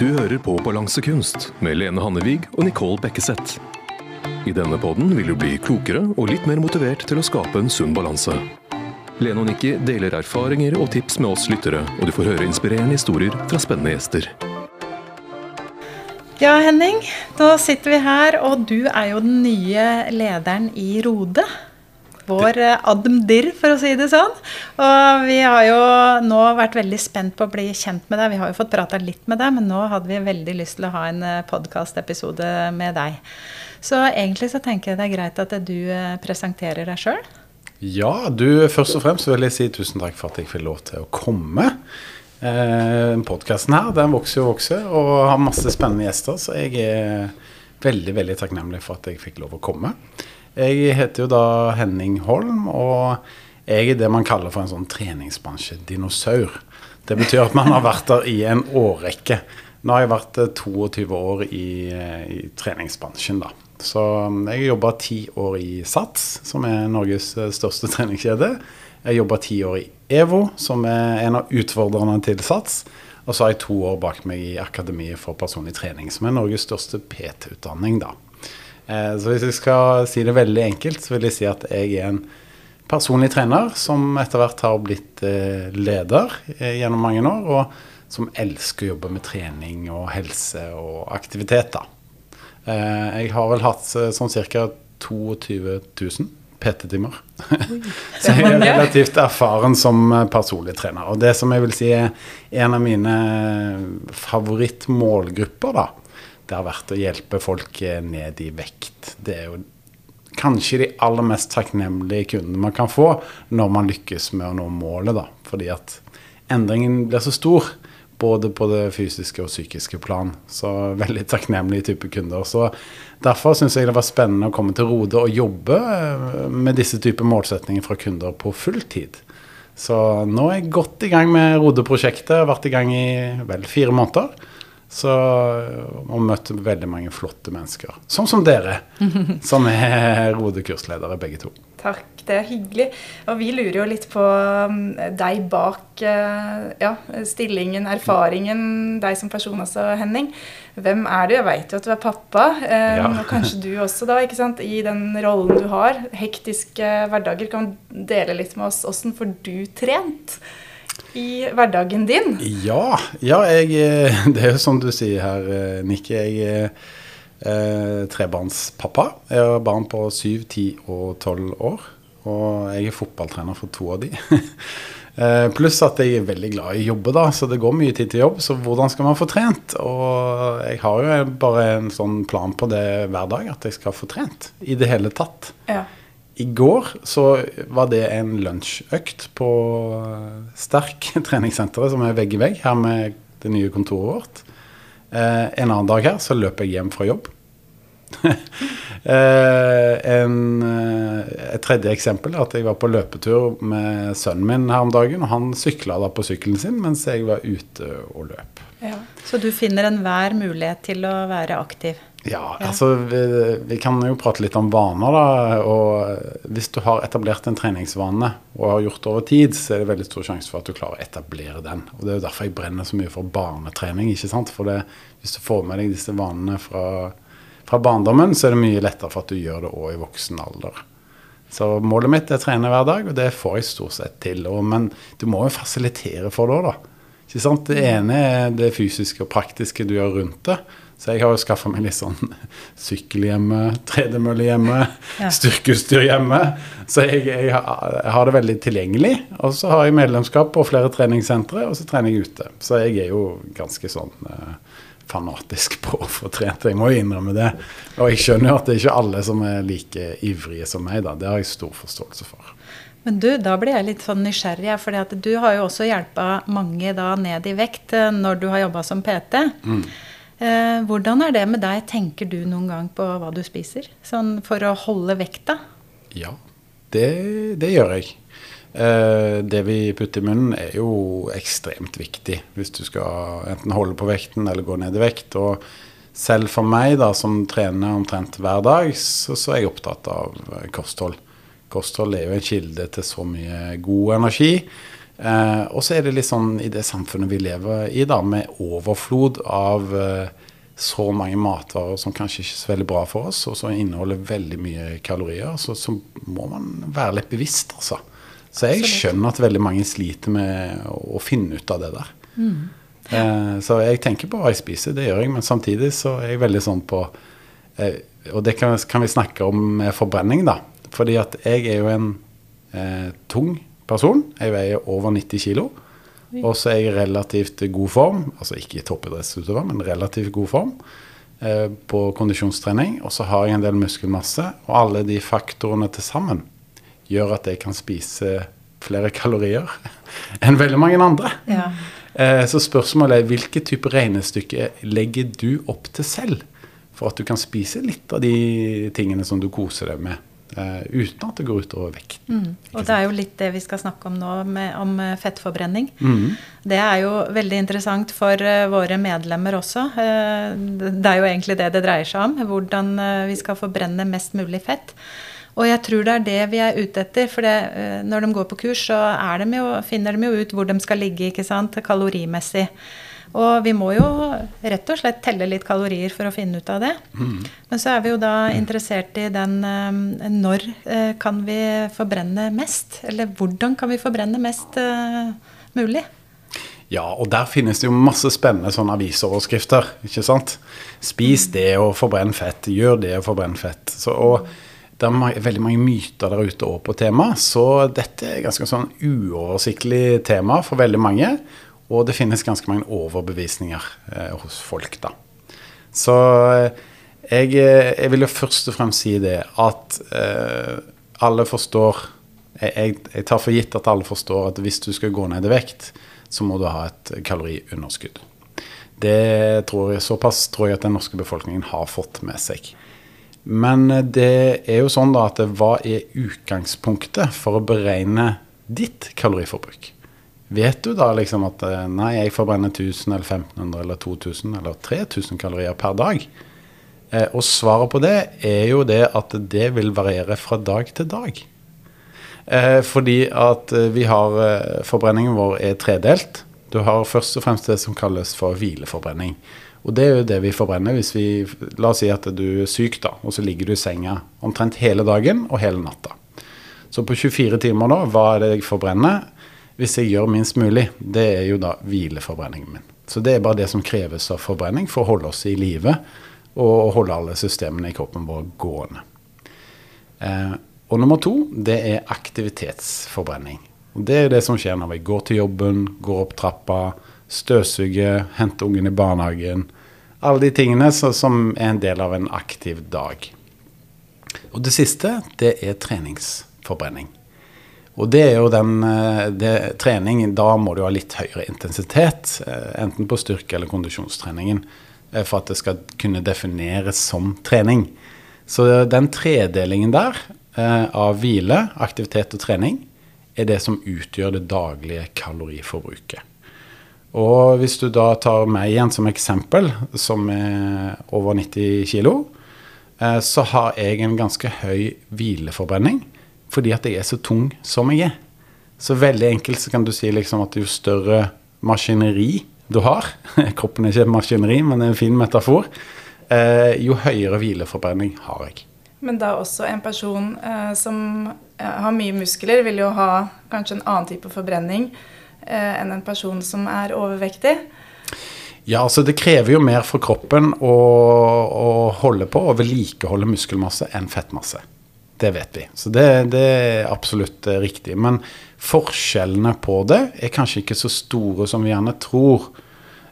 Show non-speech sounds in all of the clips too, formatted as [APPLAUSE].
Du hører på Balansekunst med Lene Hannevig og Nicole Bekkeseth. I denne podden vil du bli klokere og litt mer motivert til å skape en sunn balanse. Lene og Nikki deler erfaringer og tips med oss lyttere, og du får høre inspirerende historier fra spennende gjester. Ja, Henning. Da sitter vi her, og du er jo den nye lederen i Rode. Vår eh, Admdir, for å si det sånn. Og vi har jo nå vært veldig spent på å bli kjent med deg. Vi har jo fått prata litt med deg, men nå hadde vi veldig lyst til å ha en podkastepisode med deg. Så egentlig så tenker jeg det er greit at du eh, presenterer deg sjøl. Ja, du først og fremst vil jeg si tusen takk for at jeg fikk lov til å komme. Eh, Podkasten her den vokser og vokser og har masse spennende gjester, så jeg er veldig veldig takknemlig for at jeg fikk lov å komme. Jeg heter jo da Henning Holm, og jeg er det man kaller for en sånn treningsbransjedinosaur. Det betyr at man har vært der i en årrekke. Nå har jeg vært 22 eh, år i, eh, i treningsbransjen, da. Så um, jeg jobba ti år i SATS, som er Norges eh, største [LAUGHS] treningskjede. Jeg jobba ti år i EVO, som er en av utfordrerne til SATS. Og så har jeg to år bak meg i Akademiet for personlig trening, som er Norges største PT-utdanning, da. Eh, så hvis jeg skal si det veldig enkelt, så vil jeg si at jeg er en personlig trener som etter hvert har blitt eh, leder eh, gjennom mange år, og som elsker å jobbe med trening og helse og aktivitet. da. Jeg har vel hatt sånn ca. 22 000 PT-timer. [LAUGHS] Så jeg er relativt erfaren som personlig trener. Og det som jeg vil si er en av mine favorittmålgrupper, da, det har vært å hjelpe folk eh, ned i vekt. Det er jo kanskje de aller mest takknemlige kundene man kan få når man lykkes med å nå målet. da. Fordi at endringen blir så stor, både på det fysiske og psykiske plan. Så veldig takknemlige type kunder. Så Derfor syns jeg det var spennende å komme til Rode og jobbe eh, med disse typer målsetninger fra kunder på full tid. Så nå er jeg godt i gang med Rode-prosjektet. Vært i gang i vel fire måneder. Så, og møtte veldig mange flotte mennesker. Sånn som dere, [LAUGHS] som er Rode-kursledere begge to. Takk, det er hyggelig. Og vi lurer jo litt på um, deg bak uh, ja, stillingen, erfaringen, deg som person også, Henning. Hvem er du? Jeg veit jo at du er pappa, um, ja. og kanskje du også, da, ikke sant? i den rollen du har. Hektiske hverdager. Kan du dele litt med oss åssen får du trent? I hverdagen din? Ja, ja jeg, eh, [LAUGHS] det er jo som du sier her, Nikki. Nikke. Jeg er eh, trebarnspappa. Jeg har barn på syv, ti og tolv år. Og jeg er fotballtrener for to av de. [LAUGHS] eh, pluss at jeg er veldig glad i å jobbe, da, så det går mye tid til jobb. Så hvordan skal man få trent? Og jeg har jo bare en sånn plan på det hver dag, at jeg skal få trent. I det hele tatt. Ja. I går så var det en lunsjøkt på Sterk [LAUGHS] treningssenteret, som er vegg i vegg her med det nye kontoret vårt. Eh, en annen dag her så løp jeg hjem fra jobb. [LAUGHS] eh, en, eh, et tredje eksempel er at jeg var på løpetur med sønnen min her om dagen. Og han sykla da på sykkelen sin mens jeg var ute og løp. Ja, så du finner enhver mulighet til å være aktiv? Ja, altså vi, vi, kan jo prate litt om vaner, da. Og hvis du har etablert en treningsvane og har gjort det over tid, så er det veldig stor sjanse for at du klarer å etablere den. Og det er jo derfor jeg brenner så mye for barnetrening. ikke sant? For det, hvis du får med deg disse vanene fra, fra barndommen, så er det mye lettere for at du gjør det òg i voksen alder. Så målet mitt er å trene hver dag, og det får jeg stort sett til. Og, men du må jo fasilitere for det òg, da. Ikke sant? Det ene er det fysiske og praktiske du gjør rundt det. Så jeg har jo skaffa meg litt sånn [LAUGHS] sykkel hjemme, tredemølle hjemme, ja. styrkeutstyr hjemme. Så jeg, jeg, jeg, har det veldig tilgjengelig. Og så har jeg medlemskap på flere treningssentre, og så trener jeg ute. Så jeg er jo ganske sånn eh, fanatisk på å få trent. Jeg må jo innrømme det. Og jeg skjønner jo at det er ikke alle som er like ivrige som meg, da. Det har jeg stor forståelse for. Men du, da blir jeg litt sånn nysgjerrig, for du har jo også hjelpa mange da ned i vekt eh, når du har jobba som PT. Mm. Eh, hvordan er det med deg? Tenker du noen gang på hva du spiser? Sånn for å holde vekta? Ja, det, det gjør jeg. Eh, det vi putter i munnen er jo ekstremt viktig hvis du skal enten holde på vekten eller gå ned i vekt. Og selv for meg, da, som trener omtrent hver dag, så, så er jeg opptatt av kosthold. Kosthold er jo en kilde til så mye god energi. Eh, og så er det litt sånn i det samfunnet vi lever i, da, med overflod av eh, så mange matvarer som kanskje ikke er så veldig bra for oss, og som inneholder veldig mye kalorier, så, så må man være litt bevisst, altså. Så jeg skjønner at veldig mange sliter med å, å finne ut av det der. Eh, så jeg tenker på hva jeg spiser, det gjør jeg, men samtidig så er jeg veldig sånn på eh, Og det kan, kan vi snakke om med forbrenning, da. Fordi at jeg er jo en eh, tung person. Jeg veier over 90 kilo. Og så er jeg i relativt god form, altså ikke i toppidrettsutøver, men relativt god form eh, på kondisjonstrening. Og så har jeg en del muskelmasse, og alle de faktorene til sammen gjør at jeg kan spise flere [LAUGHS] kalorier enn veldig mange andre. Ja. Eh, så spørsmålet er hvilke type regnestykke legger du opp til selv for at du kan spise litt av de tingene som du koser deg med, uten at det går utover vekt. Mm. Og det er jo litt det vi skal snakke om nå, med, om eh, fettforbrenning. Mm. Det er jo veldig interessant for eh, våre medlemmer også. Eh, det er jo egentlig det det dreier seg om. Hvordan eh, vi skal forbrenne mest mulig fett. Og jeg tror det er det vi er ute etter. For det, eh, når de går på kurs, så er de jo, finner de jo ut hvor de skal ligge ikke sant, kalorimessig. Og vi må jo rett og slett telle litt kalorier for å finne ut av det. Men så er vi jo da interessert i den eh, Når eh, kan vi forbrenne mest? Eller hvordan kan vi forbrenne mest eh, mulig? Ja, og der finnes det jo masse spennende sånne avisoverskrifter. ikke sant? Spis det og forbrenn fett. Gjør det og forbrenn fett. Så, og det er veldig mange myter der ute òg på temaet, så dette er ganske sånn uoversiktlig tema for veldig mange. Og det finnes ganske mange overbevisninger eh, hos folk, da. Så eh, jeg, eh, jeg vil jo først og fremst si det at eh, alle forstår jeg, jeg, tar for gitt at alle forstår at hvis du skal gå ned i vekt, så må du ha et kaloriunderskudd. Det tror jeg, såpass tror jeg at den norske befolkningen har fått med seg. Men eh, det er jo sånn da at hva er utgangspunktet for å beregne ditt kaloriforbruk? Vet du da liksom at eh, nei, jeg forbrenner 1000 eller 1500 eller 2000 eller 3000 kalorier per dag? Eh, og svaret på det er jo det at det vil variere fra dag til dag. Eh, fordi at eh, vi har eh, Forbrenningen vår er tredelt. Du har først og fremst det som kalles for hvileforbrenning. Og det er jo det vi forbrenner hvis vi La oss si at du er syk, da, og så ligger du i senga omtrent hele dagen og hele natta. Så på 24 timer da, hva er det jeg forbrenner? Hvis jeg gjør minst mulig, det er jo da hvileforbrenningen min. Så det er bare det som kreves av forbrenning for å holde oss i live og holde alle systemene i kroppen vår gående. Eh, og nummer to, det er aktivitetsforbrenning. Og det er det som skjer når vi går til jobben, går opp trappa, støvsuger, henter ungen i barnehagen. Alle de tingene som er en del av en aktiv dag. Og det siste, det er treningsforbrenning. Og det er jo den eh, det, trening, da må du ha litt høyere intensitet, eh, enten på styrke- eller kondisjonstreningen, eh, for at det skal kunne defineres som trening. Så den tredelingen der av hvile, aktivitet og trening er det som utgjør det daglige kaloriforbruket. Og hvis du da tar meg igjen som eksempel, som er over 90 kilo, eh, så har jeg en ganske høy hvileforbrenning fordi at jeg er så tung som jeg er. Så veldig enkelt så kan du si liksom at jo større maskineri du har [LAUGHS] Kroppen er ikke et maskineri, men det er en fin metafor. Eh, jo høyere hvileforbrenning har jeg. Men da også en person eh, som eh, har mye muskler, vil jo ha kanskje en annen type forbrenning eh, enn en person som er overvektig. Ja, altså det krever jo mer for kroppen å, å holde på og vedlikeholde muskelmasse enn fettmasse. Det vet vi. Så det, det er absolutt eh, riktig. Men forskjellene på det er kanskje ikke så store som vi gjerne tror.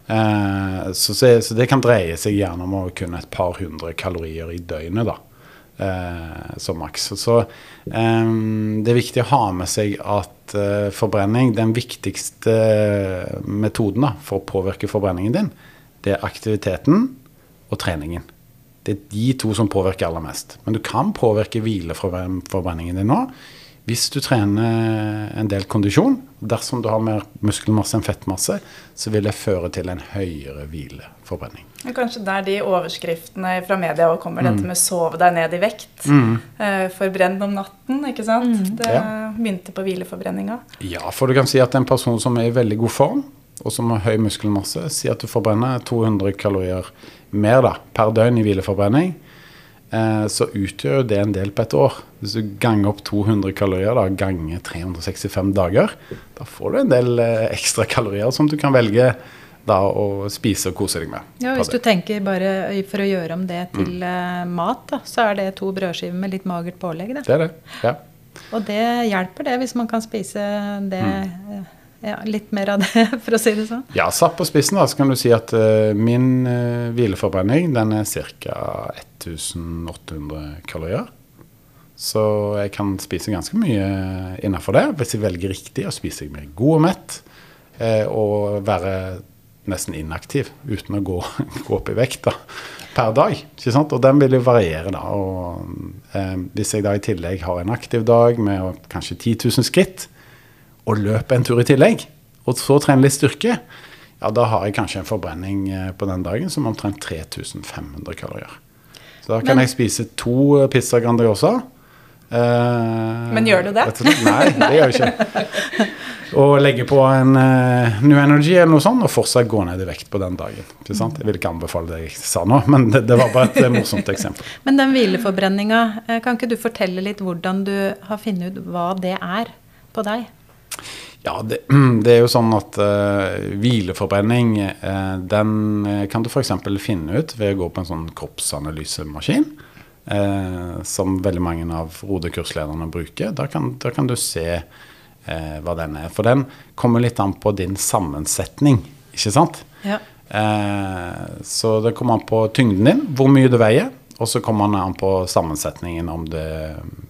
Eh, så, så, det kan dreie seg gjerne om å kunne et par hundre kalorier i døgnet, da. Eh, som maks. Så eh, det er viktig å ha med seg at eh, forbrenning, den viktigste metoden da, for å påvirke forbrenningen din, det er aktiviteten og treningen. Det er de to som påvirker aller mest. Men du kan påvirke hvileforbrenningen din nå Hvis du trener en del kondisjon, dersom du har mer muskelmasse enn fettmasse, så vil det føre til en høyere hvileforbrenning. Men Kanskje er de overskriftene fra media òg kommer, dette med 'sove deg ned i vekt'. Mm. Eh, Forbrenn om natten, ikke sant. Det Ja. begynte på hvileforbrenninga. Ja, for du kan si at en person som er i veldig god form, og som har høy muskelmasse, sier at du forbrenner 200 kalorier mer da, per døgn i hvileforbrenning, eh, så utgjør det en del på et år. Hvis du ganger opp 200 kalorier da, ganger 365 dager, da får du en del eh, ekstra kalorier som du kan velge da å spise og kose deg med. Ja, Hvis du tenker bare for å gjøre om det Mm. til eh, mat, da, så er det to brødskiver med litt magert pålegg. Da. Det er det. Ja. Og det hjelper det, hvis man kan spise det Mm. Eh, ja, litt mer av det, [LAUGHS] for å si det sånn. Ja, satt på spissen da, så kan du si at uh, min uh, hvileforbrenning den er ca. 1800 kalorier. Så jeg kan spise ganske mye innenfor det, hvis jeg velger riktig og spiser meg god og mett. eh, og være nesten inaktiv uten å gå, [LAUGHS] gå opp i vekt da, per dag. Ikke sant? Og den vil jo variere. da. Og, eh, hvis jeg da i tillegg har en aktiv dag med kanskje 10 000 skritt, og løper en tur i tillegg, og så trener litt styrke, ja, da har jeg kanskje en forbrenning eh, på den dagen som omtrent 3500 kalorier. Så da kan Men- jeg spise to pizza Grandiosa. Eh, Men gjør du det? rett. Nei, det gjør jeg ikke. [LAUGHS] Og legge på en uh, New Energy eller noe sånt, og fortsatt gå ned i vekt på den dagen. Ikke sant? Jeg vil ikke anbefale det jeg sa nå, men det, det var bare et eh, morsomt eksempel. [LAUGHS] Men den hvileforbrenninga, eh, kan ikke du fortelle litt hvordan du har funnet ut hva det er på deg? Ja, det, [CLEARS THROAT] det er jo sånn at uh, hvileforbrenning, uh, den eh, kan du f.eks. finne ut ved å gå på en sånn kroppsanalysemaskin. Uh, som veldig mange av rodekurslederne bruker. Da kan, da kan du se hva den er. For den kommer litt an på din sammensetning, ikke sant? Ja. Så det kommer an på tyngden din, hvor mye du veier. Og så kommer det an på sammensetningen, om det,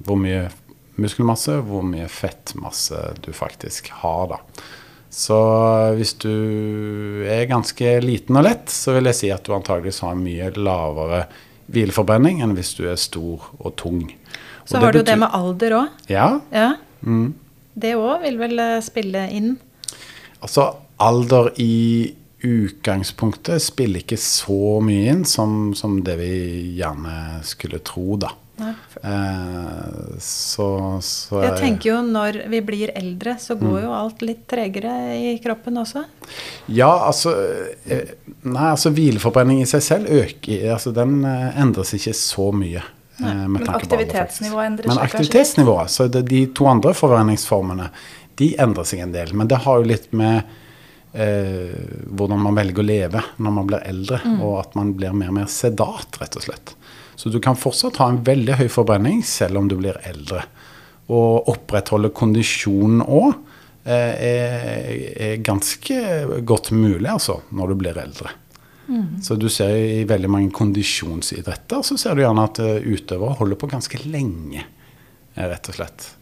hvor mye muskelmasse, hvor mye fettmasse du faktisk har. da. Så hvis du er ganske liten og lett, så vil jeg si at du antageligvis har en mye lavere hvileforbrenning enn hvis du er stor og tung. Og Så har du jo det med alder òg. Ja, Ja. Mm. Det òg vil vel eh, spille inn? Altså, alder i utgangspunktet spiller ikke så mye inn som, som det vi gjerne skulle tro, da. Eh, så, så Jeg tenker jo når vi blir eldre, så Mm. går jo alt litt tregere i kroppen også. Ja, altså eh, Nei, altså hvileforbrenning i seg selv øker Altså, den eh, endres ikke så mye. Nei, med Men aktivitetsnivået endrer seg litt? aktivitetsnivået, så det, de to andre forbrenningsformene, de endrer seg en del. Men det har jo litt med eh, hvordan man velger å leve når man blir eldre, Mm. og at man blir mer og mer sedat, rett og slett. Så du kan fortsatt ha en veldig høy forbrenning selv om du blir eldre. Og opprettholde kondisjonen òg eh, er, ganske godt mulig, altså, når du blir eldre. Så du ser i veldig mange kondisjonsidretter så ser du gjerne at eh, utøvere holder på ganske lenge, eh, rett og slett.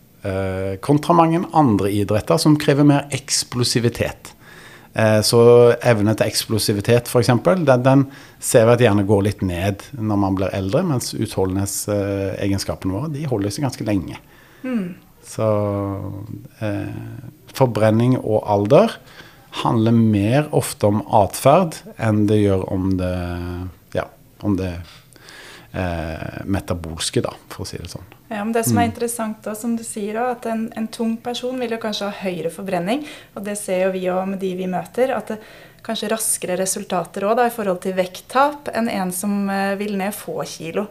Kontra mange andre idretter som krever mer eksplosivitet. Eh, så evne til eksplosivitet, f.eks., den, den ser vi at gjerne går litt ned når man blir eldre, mens utholdenhetsegenskapene våre de holder seg ganske lenge. Så eh, forbrenning og alder handler mer ofte om atferd enn det gjør om det ja, om det eh, metabolske, da, for å si det sånn. Ja, men Det som er interessant, da, som du sier, også, at en, en tung person vil jo kanskje ha høyere forbrenning. Og det ser jo vi òg med de vi møter. At det kanskje raskere resultater også, da, i forhold til vekttap enn en som eh, vil ned få kilo.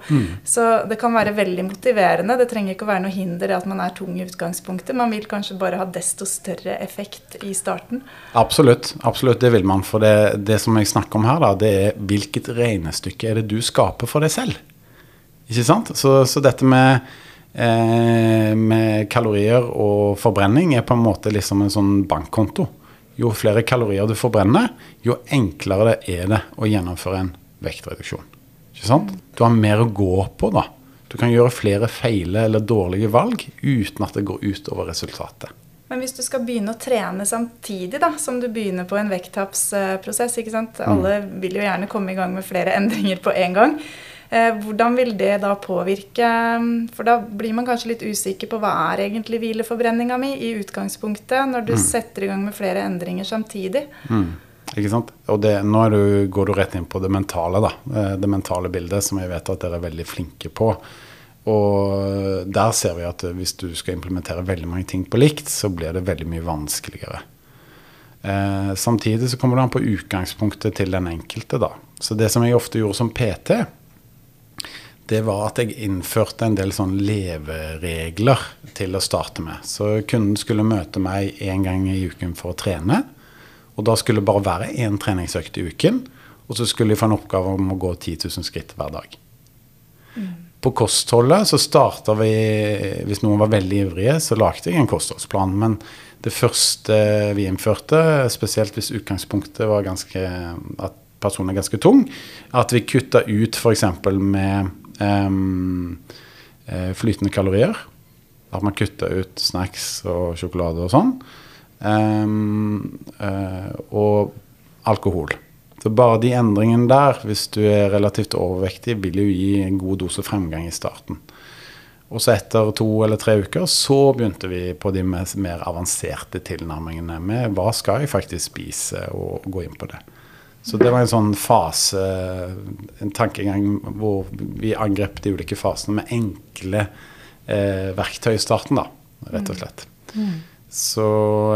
Så det kan være veldig motiverende. Det trenger ikke å være noe hinder at man er tung i utgangspunktet. Man vil kanskje bare ha desto større effekt i starten. Absolutt, absolutt, det vil man. For det, det som jeg snakker om her, da, det er hvilket regnestykke er det du skaper for deg selv. Ikke sant? Så, så dette med, med kalorier og forbrenning er på en måte liksom en sånn bankkonto. Jo flere kalorier du forbrenner, jo enklere det er det å gjennomføre en vektreduksjon. Ikke sant? Du har mer å gå på, da. Du kan gjøre flere feile eller dårlige valg uten at det går utover resultatet. Men hvis du skal begynne å trene samtidig da, som du begynner på en vekttapsprosess ikke sant? Alle vil jo gjerne komme i gang med flere endringer på en gang. Eh, hvordan vil det da påvirke For da blir man kanskje litt usikker på hva er egentlig hvileforbrenninga mi i utgangspunktet, når du setter i gang med flere endringer samtidig. Mm. Ikke sant? Og det, nå du, går du rett inn på det mentale, da. Eh, det mentale bildet, som jeg vet at dere er veldig flinke på. Og der ser vi at hvis du skal implementere veldig mange ting på likt, så blir det veldig mye vanskeligere. Eh, samtidig så kommer det an på utgangspunktet til den enkelte, da. Så det som jeg ofte gjorde som PT, det var at jeg innførte en del sånn leveregler til å starte med. Så kunden skulle møte meg én gang i uken for å trene. Og da skulle det bare være én treningsøkt i uken. Og så skulle de få en oppgave om å gå 10 000 skritt hver dag. Mm. På kostholdet så starta vi Hvis noen var veldig ivrige, så lagde jeg en kostholdsplan. Men det første vi innførte, spesielt hvis utgangspunktet var ganske, at personen er ganske tung, at vi kutta ut f.eks. med flytende kalorier. At man kutter ut snacks og sjokolade og sånn. Uh, og alkohol. Så bare de endringene der, hvis du er relativt overvektig, vil jo gi en god dose fremgang i starten. Og så etter to eller tre uker så begynte vi på de mer avanserte tilnærmingene med hva skal jeg faktisk spise, og gå inn på det. Så det var en sånn fase, en tankegang hvor vi angrep de ulike fasene med enkle eh, verktøy i starten, da, rett og slett. Mm. Så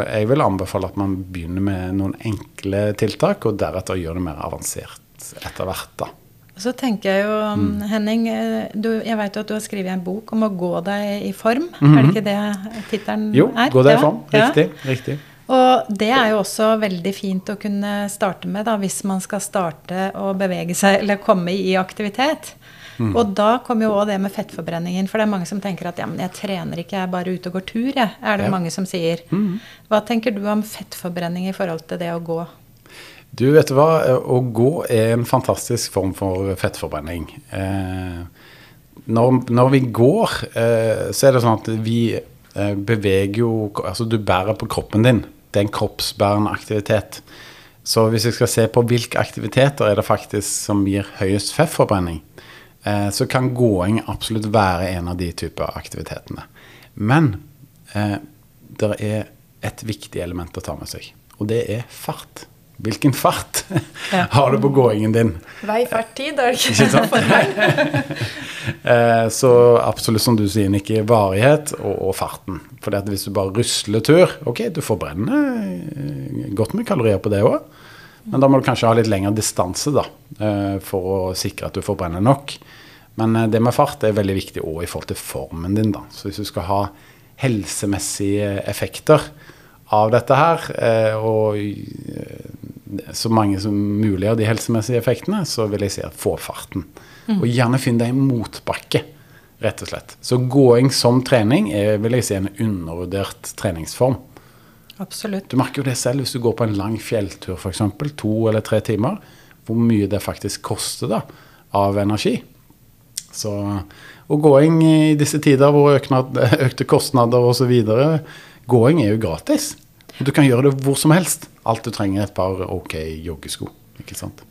jeg vil anbefale at man begynner med noen enkle tiltak, og deretter gjør det mer avansert etter hvert, da. Så tenker jeg jo, mm. Henning, eh, du, jeg vet jo at du har skrevet en bok om å gå deg i form. Mm -hmm. Er det ikke det tittelen er? Jo, gå deg i form. Riktig. Ja. riktig. Og det er jo også veldig fint å kunne starte med da, hvis man skal starte å bevege seg eller komme i aktivitet. Mm. Og da kommer jo òg det med fettforbrenningen. For det er mange som tenker at ja, men jeg trener ikke, jeg er bare ute og går tur, jeg. Er det ja. mange som sier. Mm. Hva tenker du om fettforbrenning i forhold til det å gå? Du, vet du hva. Å gå er en fantastisk form for fettforbrenning. Eh, når, når, vi går, eh, så er det sånn at vi eh, beveger jo Altså, du bærer på kroppen din det er en kroppsbærende aktivitet. Så hvis vi skal se på hvilke aktiviteter er det faktisk som gir høyest fettforbrenning, eh, så kan gåing absolutt være en av de typer aktivitetene. Men eh, det er et viktig element å ta med seg, og det er fart. Hvilken fart [LAUGHS] ja. har du på gåingen din? Vei, fart, tid, er det ikke sant? [LAUGHS] [LAUGHS] Eh, så absolutt som du sier, Nikki, varighet og, og farten. For hvis du bare rusler tur Ok, du får brenne eh, godt med kalorier på det òg. Men da må du kanskje ha litt lengre distanse da, eh, for å sikre at du får brenne nok. Men det med fart er veldig viktig òg i forhold til formen din. da. Så hvis du skal ha helsemessige effekter av dette her, og så mange som mulig av de helsemessige effektene, så vil jeg si at få farten. Mm. Og gjerne finn deg en motbakke, rett og slett. Så gåing som trening er vil jeg si, en undervurdert treningsform. Absolutt. Du merker jo det selv hvis du går på en lang fjelltur f.eks., to eller tre timer, hvor mye det faktisk koster da, av energi. Så, og gåing i disse tider hvor [LAUGHS] økte kostnader osv. Gåing er jo gratis. Du kan gjøre det hvor som helst. Alt du trenger, er et par ok joggesko.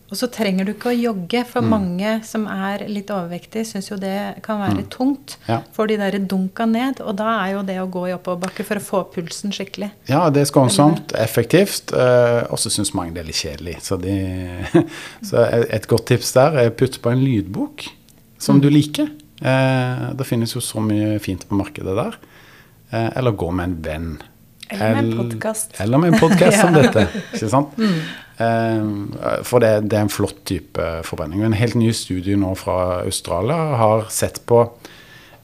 Og så trenger du ikke å jogge, for mm. mange som er litt overvektige, syns jo det kan være mm. tungt. Ja. Får de der dunka ned. Og da er jo det å gå i oppoverbakke for å få pulsen skikkelig. Ja, det er skånsomt, effektivt. Uh, og så syns mange det er litt kjedelig. Så, de, [LAUGHS] så, et godt tips der er putt på en lydbok som mm. du liker. Uh, det finnes jo så mye fint på markedet der. Uh, eller gå med en venn. Eller med en podkast. Eller med en podkast [LAUGHS] som dette. ikke sant? Mm. Eh, for det, det, er en flott type forbrenning. En helt ny studie nå fra Australia har sett på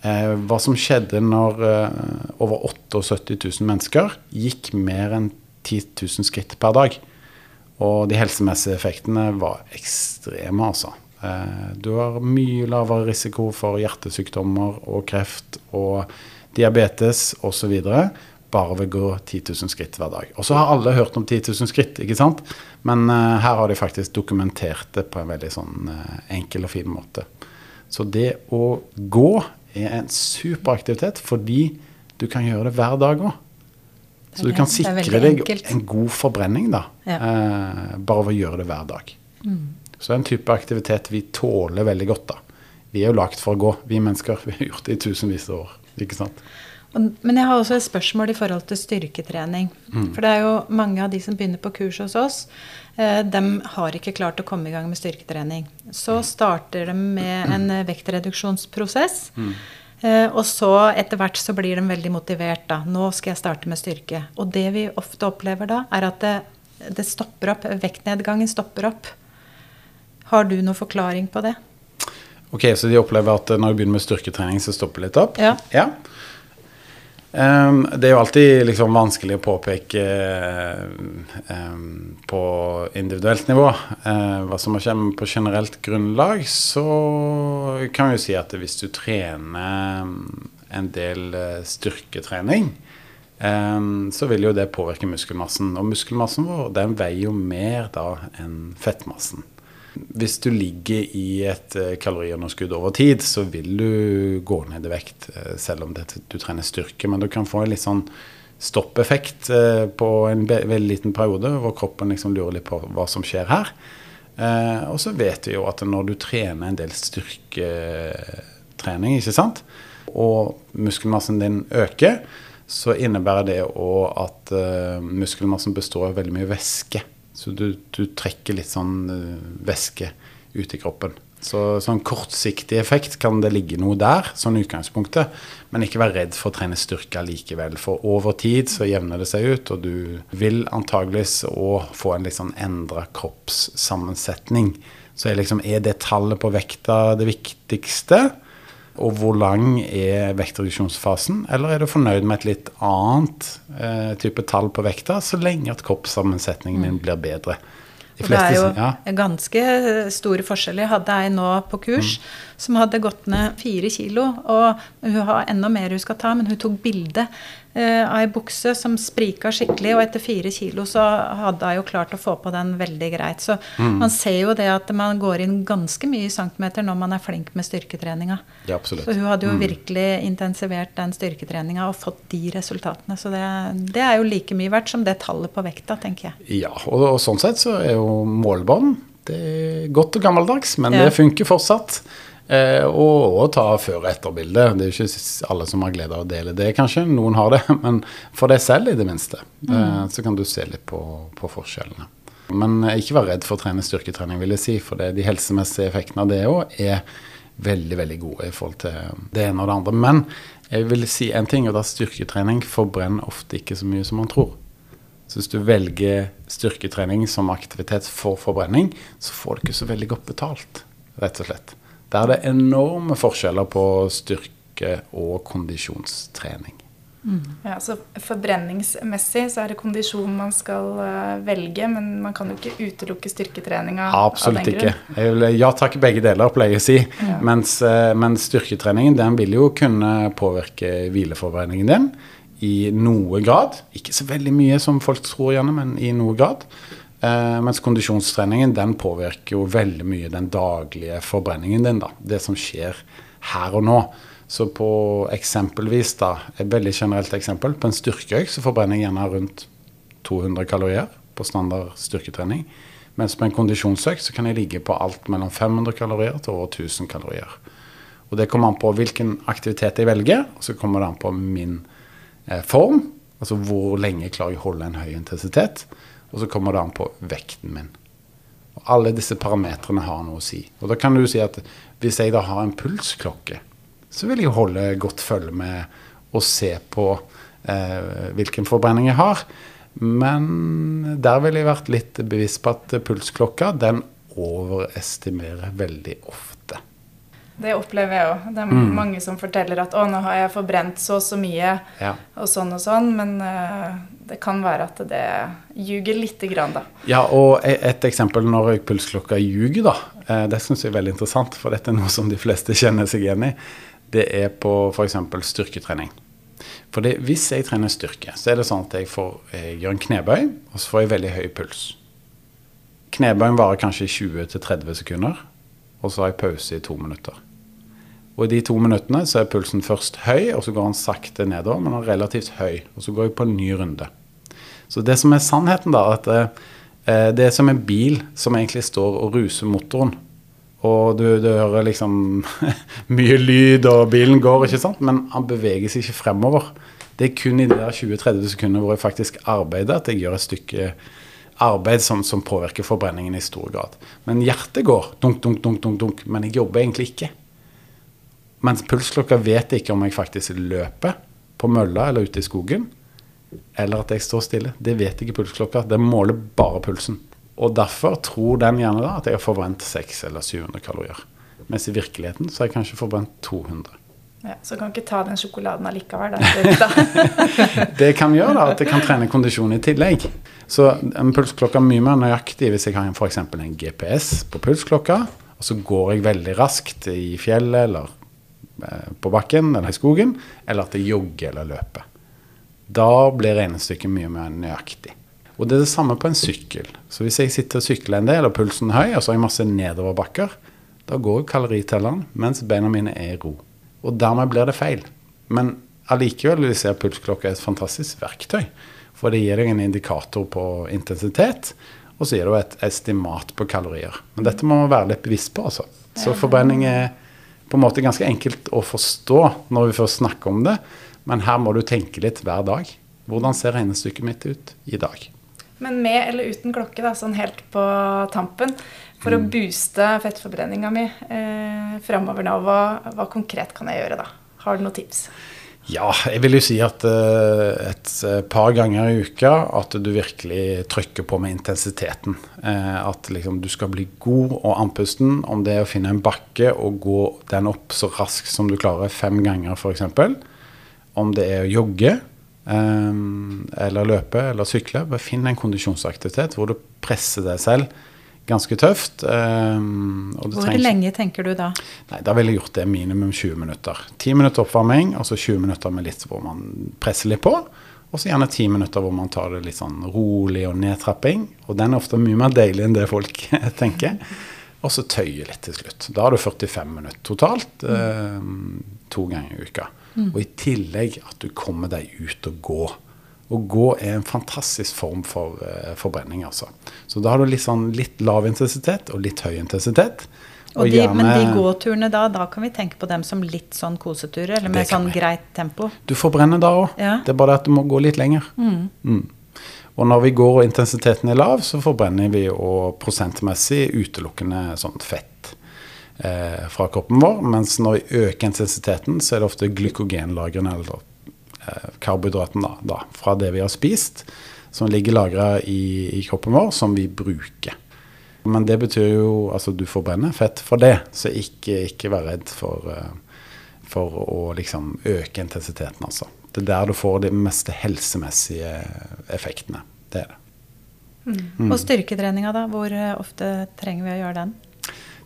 eh, hva som skjedde når eh, over 78 000 mennesker gikk mer enn 10 000 skritt per dag. Og de helsemessige effektene var ekstreme, altså. Eh, du har mye lavere risiko for hjertesykdommer og kreft og diabetes osv. Og, så bare ved å gå 10 000 skritt hver dag. Og så har alle hørt om 10 000 skritt, ikke sant? Men uh, her har de faktisk dokumentert det på en veldig sånn uh, enkel og fin måte. Så det å gå er en superaktivitet fordi du kan gjøre det hver dag òg. Så du kan sikre deg en god forbrenning da, ja. uh, bare ved å gjøre det hver dag. Mm. Så det er en type aktivitet vi tåler veldig godt da, Vi er jo lagd for å gå, vi mennesker. [LAUGHS] Vi har gjort det i tusenvis av år. ikke sant? Men jeg har også et spørsmål i forhold til styrketrening. For det er jo mange av de som begynner på kurs hos oss, eh, de har ikke klart å komme i gang med styrketrening. Så starter de med en eh, vektreduksjonsprosess. Mm. og så etter hvert så blir de veldig motivert. da. Nå skal jeg starte med styrke. Og det vi ofte opplever da, er at det, det stopper opp. Vektnedgangen stopper opp. Har du noen forklaring på det? Ok, Så de opplever at eh, når de begynner med styrketrening, så stopper det litt opp? Ja. Ja. Ehm, det er jo alltid liksom vanskelig å påpeke um, på individuelt nivå. Uh, hva som skjedd på generelt grunnlag, så kan vi jo si at hvis du trener en del eh, styrketrening, um, så vil jo det påvirke muskelmassen. Og muskelmassen vår den veier jo mer da enn fettmassen. Hvis du ligger i et eh, kaloriunderskudd over tid, så vil du gå ned i vekt, eh, selv om det, du trener styrke. Men du kan få en litt sånn stoppeffekt eh, på en veldig liten periode, hvor kroppen liksom lurer litt på hva som skjer her. Og så vet vi jo at når du trener en del styrketrening, ikke sant, og muskelmassen din øker, så innebærer det òg at muskelmassen består av veldig mye væske. Så du, du trekker litt sånn eh, væske ut i kroppen. Så sånn kortsiktig effekt kan det ligge noe der, sånn utgangspunktet. Men ikke vær redd for å trene styrke likevel. For over tid så jevner det seg ut, og du vil antageligvis òg få en litt sånn endra kroppssammensetning. Så er, liksom, er det tallet på vekta det viktigste? Og hvor lang er vektreduksjonsfasen? Eller er du fornøyd med et litt annet eh, type tall på vekta, så lenge at kroppssammensetningen din blir bedre? De fleste, det er jo ja. ganske store forskjeller. Jeg hadde ei nå på kurs som hadde gått ned fire kilo. Og hun har enda mer hun skal ta, men hun tok bilde eh, ei bukse som sprika skikkelig. Og etter fire kilo så hadde jeg jo klart å få på den veldig greit. Så man ser jo det at man går inn ganske mye centimeter når man er flink med styrketreninga. Ja, absolutt. Så hun hadde jo virkelig intensivert den styrketreninga og fått de resultatene. Så det, det er jo like mye verdt som det tallet på vekta, tenker jeg. Ja, og, og sånn sett så er jo målbånd det er godt og gammeldags, men Ja. det funker fortsatt. Eh, og, og ta før- og etterbilde. Det er jo ikke alle som har glede av å dele det, kanskje. Noen har det, [LAUGHS] men for deg selv i det minste. Eh, så kan du se litt på, på forskjellene. Men eh, ikke vær redd for å trene styrketrening, vil jeg si. For det, de helsemessige effektene av det òg er veldig, veldig gode i forhold til det ene og det andre. Men jeg vil si en ting, og da styrketrening forbrenner ofte ikke så mye som man tror. Så hvis du velger styrketrening som aktivitet for forbrenning, så får du ikke så veldig godt betalt, rett og slett. Der er det enorme forskjeller på styrke- og kondisjonstrening. Ja, så Forbrenningsmessig så er det kondisjon man skal uh, velge, men man kan jo ikke utelukke styrketreninga Absolutt av den ikke. vil, ja takk, begge deler, pleier jeg å si. Mens, uh, mens styrketreningen den vil jo kunne påvirke hvileforbrenningen din i noe grad. Ikke så veldig mye som folk tror gjerne, men i noe grad. Eh, mens kondisjonstreningen den påvirker jo veldig mye den daglige forbrenningen din. da, Det som skjer her og nå. Så på eksempelvis, da, et veldig generelt eksempel, på en styrkeøkt så forbrenner jeg gjerne rundt 200 kalorier på standard styrketrening. Mens på en kondisjonsøkt så kan jeg ligge på alt mellom 500 kalorier til over 1000 kalorier. Og det kommer an på hvilken aktivitet jeg velger, og så kommer det an på min eh, form. Altså hvor lenge jeg klarer å holde en høy intensitet. Og så kommer det an på vekten min. Og alle disse parametrene har noe å si. Og da kan du si at hvis jeg da har en pulsklokke, så vil jeg holde godt følge med og se på eh, hvilken forbrenning jeg har. Men der ville jeg vært litt bevisst på at pulsklokka den overestimerer veldig ofte. Det opplever jeg òg. Det er Mm. mange som forteller at 'å, nå har jeg forbrent så og så mye', Ja. og sånn og sånn. Men eh, det kan være at det ljuger lite grann, da. Ja, og e- et eksempel når pulsklokka ljuger, da. eh, Det syns jeg er veldig interessant, for dette er noe som de fleste [LAUGHS] kjenner seg igjen i. Det er på f.eks. styrketrening. For hvis jeg trener styrke, så er det sånn at jeg, får, jeg gjør en knebøy, og så får jeg veldig høy puls. Knebøyen varer kanskje 20-30 sekunder, og så har jeg pause i to minutter. Og i de to minuttene så er pulsen først høy, og så går den sakte nedover, men han er relativt høy. Og så går jeg på en ny runde. Så det som er sannheten, da, at eh, det er som en bil som egentlig står og ruser motoren. Og du, du hører liksom [LAUGHS] mye lyd, og bilen går, ikke sant? Men han beveger seg ikke fremover. Det er kun i de 20-30 sekundene hvor jeg faktisk arbeider, at jeg gjør et stykke arbeid som, som, påvirker forbrenningen i stor grad. Men hjertet går dunk, dunk, dunk, dunk, dunk, men jeg jobber egentlig ikke. Mens pulsklokka vet ikke om jeg faktisk løper på mølla eller ute i skogen, eller at jeg står stille. Det vet ikke pulsklokka. Den måler bare pulsen. Og derfor tror den gjerne da at jeg har forbrent 600 eller 700 kalorier. Mens i virkeligheten så har jeg kanskje forbrent 200. Ja, så kan ikke ta den sjokoladen allikevel. Da. det [LAUGHS] kan gjøre da, at jeg kan trene kondisjon i tillegg. Så en pulsklokka er mye mer nøyaktig hvis jeg har f.eks. en GPS på pulsklokka, og så går jeg veldig raskt i fjellet eller på bakken eller i skogen, eller at jeg jogger eller løper. Da blir regnestykket mye mer nøyaktig. Og det er det samme på en sykkel. Så hvis jeg sitter og sykler en del, og pulsen er høy, og så har jeg masse nedoverbakker, da går kaloritelleren mens beina mine er i ro. Og dermed blir det feil. Men allikevel vil jeg si at pulsklokka er et fantastisk verktøy. For det gir deg en indikator på intensitet, og så gir det et estimat på kalorier. Men dette må man være litt bevisst på, altså. Så forbrenning er på en måte ganske enkelt å forstå når vi først snakker om det, men her må du tenke litt hver dag. Hvordan ser regnestykket mitt ut i dag? Men med eller uten klokke, da, sånn helt på tampen, for å mm. booste fettforbrenninga mi eh, framover nå, hva, hva, konkret kan jeg gjøre da? Har du noen tips? Ja, jeg vil jo si at uh, et eh, par ganger i uka at du virkelig trykker på med intensiteten. Uh, at liksom, du skal bli god og andpusten. Om det er å finne en bakke og gå den opp så raskt som du klarer, fem ganger f.eks. Om det er å jogge eller løpe eller sykle. Bare finn en kondisjonsaktivitet hvor du presser deg selv ganske tøft. Um, Hvor lenge tenker du da? Nei, Da ville jeg gjort det minimum 20 minutter. 10 minutter oppvarming, og så 20 minutter med litt hvor man presser litt på. Og så gjerne 10 minutter hvor man tar det litt sånn rolig og nedtrapping. Og den er ofte mye mer deilig enn det folk [LAUGHS] tenker. Og så tøye litt til slutt. Da har du 45 minutter totalt. Um, to ganger i uka. Mm. Og i tillegg at du kommer deg ut og går. Å gå er en fantastisk form for uh, forbrenning, altså. Så da har du litt, sånn, litt lav intensitet og litt høy intensitet. Og de, gjerne, men de gåturene da, da kan vi tenke på dem som litt sånn koseturer, eller med sånn vi. greit tempo? Du forbrenner da òg. Ja. Det er bare det at du må gå litt lenger. Mm. Mm. Og når vi går og intensiteten er lav, så forbrenner vi og prosentmessig utelukkende sånt fett eh, fra kroppen vår. Mens når vi øker intensiteten, så er det ofte glykogenlagrene, eller karbohydraten da, da, fra det vi har spist, som ligger lagra i, i, kroppen vår, som vi bruker. Men det betyr jo altså du forbrenner fett for det, så ikke, ikke vær redd for, eh, for å liksom øke intensiteten, altså. Det er der du får de meste helsemessige effektene. Det er det. Mm. Mm. Og styrketreninga, da? Hvor eh, ofte trenger vi å gjøre den?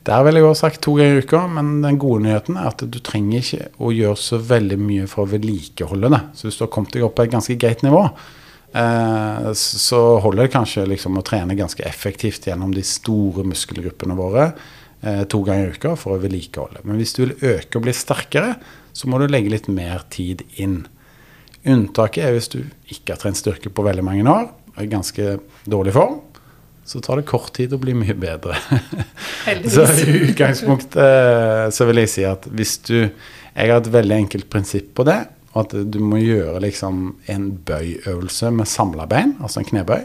Der ville jeg også sagt to ganger i uka, men den gode nyheten er at du trenger ikke å gjøre så veldig mye for å vedlikeholde det. Så hvis du har kommet deg opp på et ganske greit nivå, eh, så holder det kanskje liksom å trene ganske effektivt gjennom de store muskelgruppene våre eh, to ganger i uka for å vedlikeholde. Men hvis du vil øke og bli sterkere, så må du legge litt mer tid inn. Unntaket er hvis du ikke har trent styrke på veldig mange år, er i ganske dårlig form så tar det kort tid å bli mye bedre. så i utgangspunktet så vil jeg si at hvis du Jeg har et veldig enkelt prinsipp på det. At du må gjøre liksom en bøyøvelse med samla bein, altså en knebøy.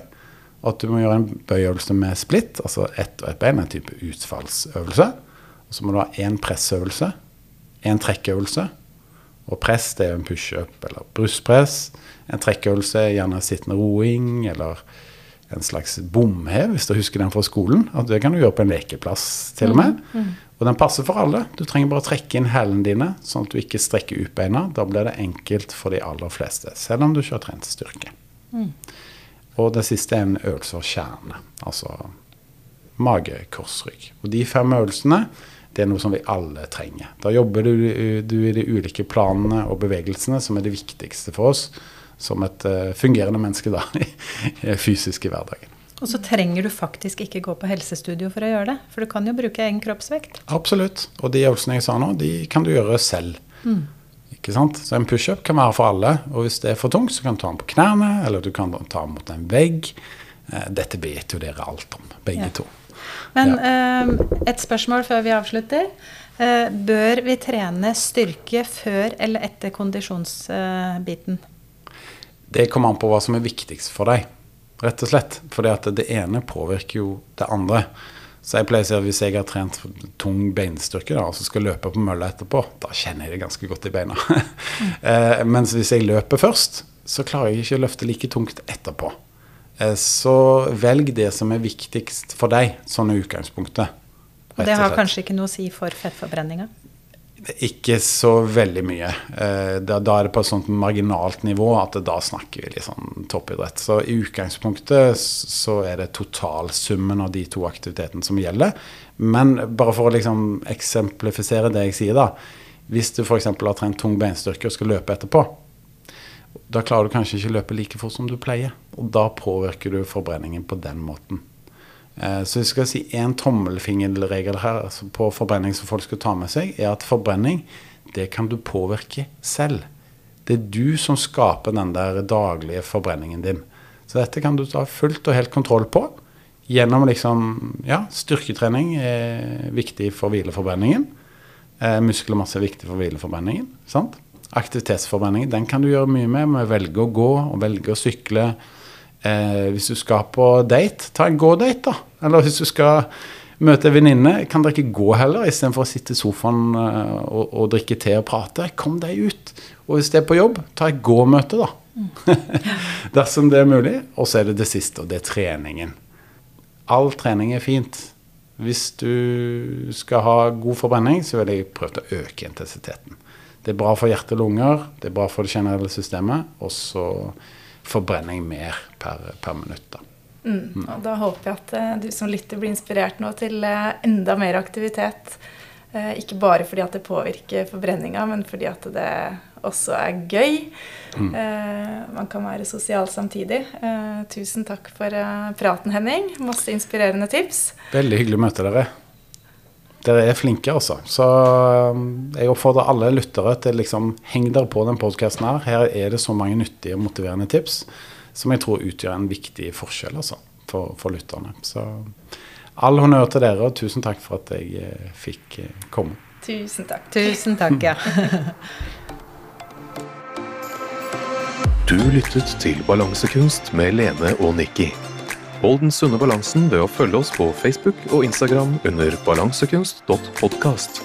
Og at du må gjøre en bøyøvelse med splitt, altså ett og ett bein, en type utfallsøvelse. Og så må du ha én pressøvelse, én trekkøvelse. Og press det er en pushup eller brystpress. En trekkøvelse er gjerne sittende roing eller en slags bomhev, hvis du husker den fra skolen. At det kan du gjøre på en lekeplass, til og med. Mm. Mm. Og den passer for alle. Du trenger bare å trekke inn hælene dine, sånn at du ikke strekker ut beina. Da blir det enkelt for de aller fleste, selv om du ikke har trent styrke. Mm. Og det siste er en øvelse for kjerne, altså mage, korsrygg. Og de fem øvelsene det er noe som vi alle trenger. Da jobber du, du i de ulike planene og bevegelsene som er det viktigste for oss som et uh, fungerende menneske da, [LAUGHS] fysisk i hverdagen. Og så trenger du faktisk ikke gå på helsestudio for å gjøre det. For du kan jo bruke egen kroppsvekt. Absolutt. Og de øvelsene jeg sa nå, de kan du gjøre selv. Mm. Ikke sant? Så en pushup kan være for alle. Og hvis det er for tungt, så kan du ta den på knærne, eller du kan ta den mot en vegg. Eh, dette vet jo dere alt om, begge ja. to. Men eh, et spørsmål før vi avslutter. Eh, bør vi trene styrke før eller etter kondisjonsbiten? Det kommer an på hva som er viktigst for deg, rett og slett. Fordi at det ene påvirker jo det andre. Så jeg pleier å si at hvis jeg har trent tung beinstyrke da, og så skal løpe på mølla etterpå, da kjenner jeg det ganske godt i beina. [LAUGHS] eh, mens hvis jeg løper først, så klarer jeg ikke å løfte like tungt etterpå. Eh, så velg det som er viktigst for deg, sånn er utgangspunktet. Og det har kanskje ikke noe å si for fettforbrenninga? Ikke så veldig mye. Eh, da, er det på et sånt marginalt nivå at da snakker vi litt sånn toppidrett. Så i utgangspunktet så er det totalsummen av de to aktivitetene som gjelder. Men bare for å liksom eksemplifisere det jeg sier, da. Hvis du f.eks. har trent tung beinstyrke og skal løpe etterpå, da klarer du kanskje ikke løpe like fort som du pleier. Og da påvirker du forbrenningen på den måten. Eh, så jeg skal si en tommelfingerregel her altså på forbrenning som folk skal ta med seg, er at forbrenning det kan du påvirke selv. Det er du som skaper den der daglige forbrenningen din. Så dette kan du ta fullt og helt kontroll på gjennom liksom Ja, styrketrening er viktig for hvileforbrenningen. Eh, muskelmasse er viktig for hvileforbrenningen. sant? Aktivitetsforbrenningen den kan du gjøre mye med med å velge å gå og velge å sykle Eh, hvis du skal på date, ta en gå-date, da. Eller hvis du skal møte en venninne, kan dere ikke gå heller, istedenfor å sitte i sofaen eh, og, og, drikke te og prate. Kom deg ut. Og hvis det er på jobb, ta et gå-møte, da. Mm. [LAUGHS] Dersom det er mulig. Og så er det det siste, og det er treningen. All trening er fint. Hvis du skal ha god forbrenning, så vil jeg prøve å øke intensiteten. Det er bra for hjerte og lunger, det er bra for det generelle systemet. Og så forbrenning mer per, per minutt. Da. Mm. mm. Og da håper jeg at uh, du som lytter blir inspirert nå til uh, enda mer aktivitet. Uh, ikke bare fordi at det påvirker forbrenninga, men fordi at det også er gøy. Mm. man kan være sosial samtidig. tusen takk for praten, Henning. Masse inspirerende tips. Veldig hyggelig å møte dere. Dere er flinke, altså. Så jeg oppfordrer alle lyttere til liksom heng dere på den podkasten her. Her er det så mange nyttige og motiverende tips som jeg tror utgjør en viktig forskjell altså, for, for lytterne. Så all honnør til dere, og tusen takk for at jeg eh, fikk eh, komme. Tusen takk. Tusen takk, ja. [LAUGHS] du lyttet til Balansekunst med Lene og Nikki. Hold den sunne balansen ved å følge oss på Facebook og Instagram under balansekunst.podkast.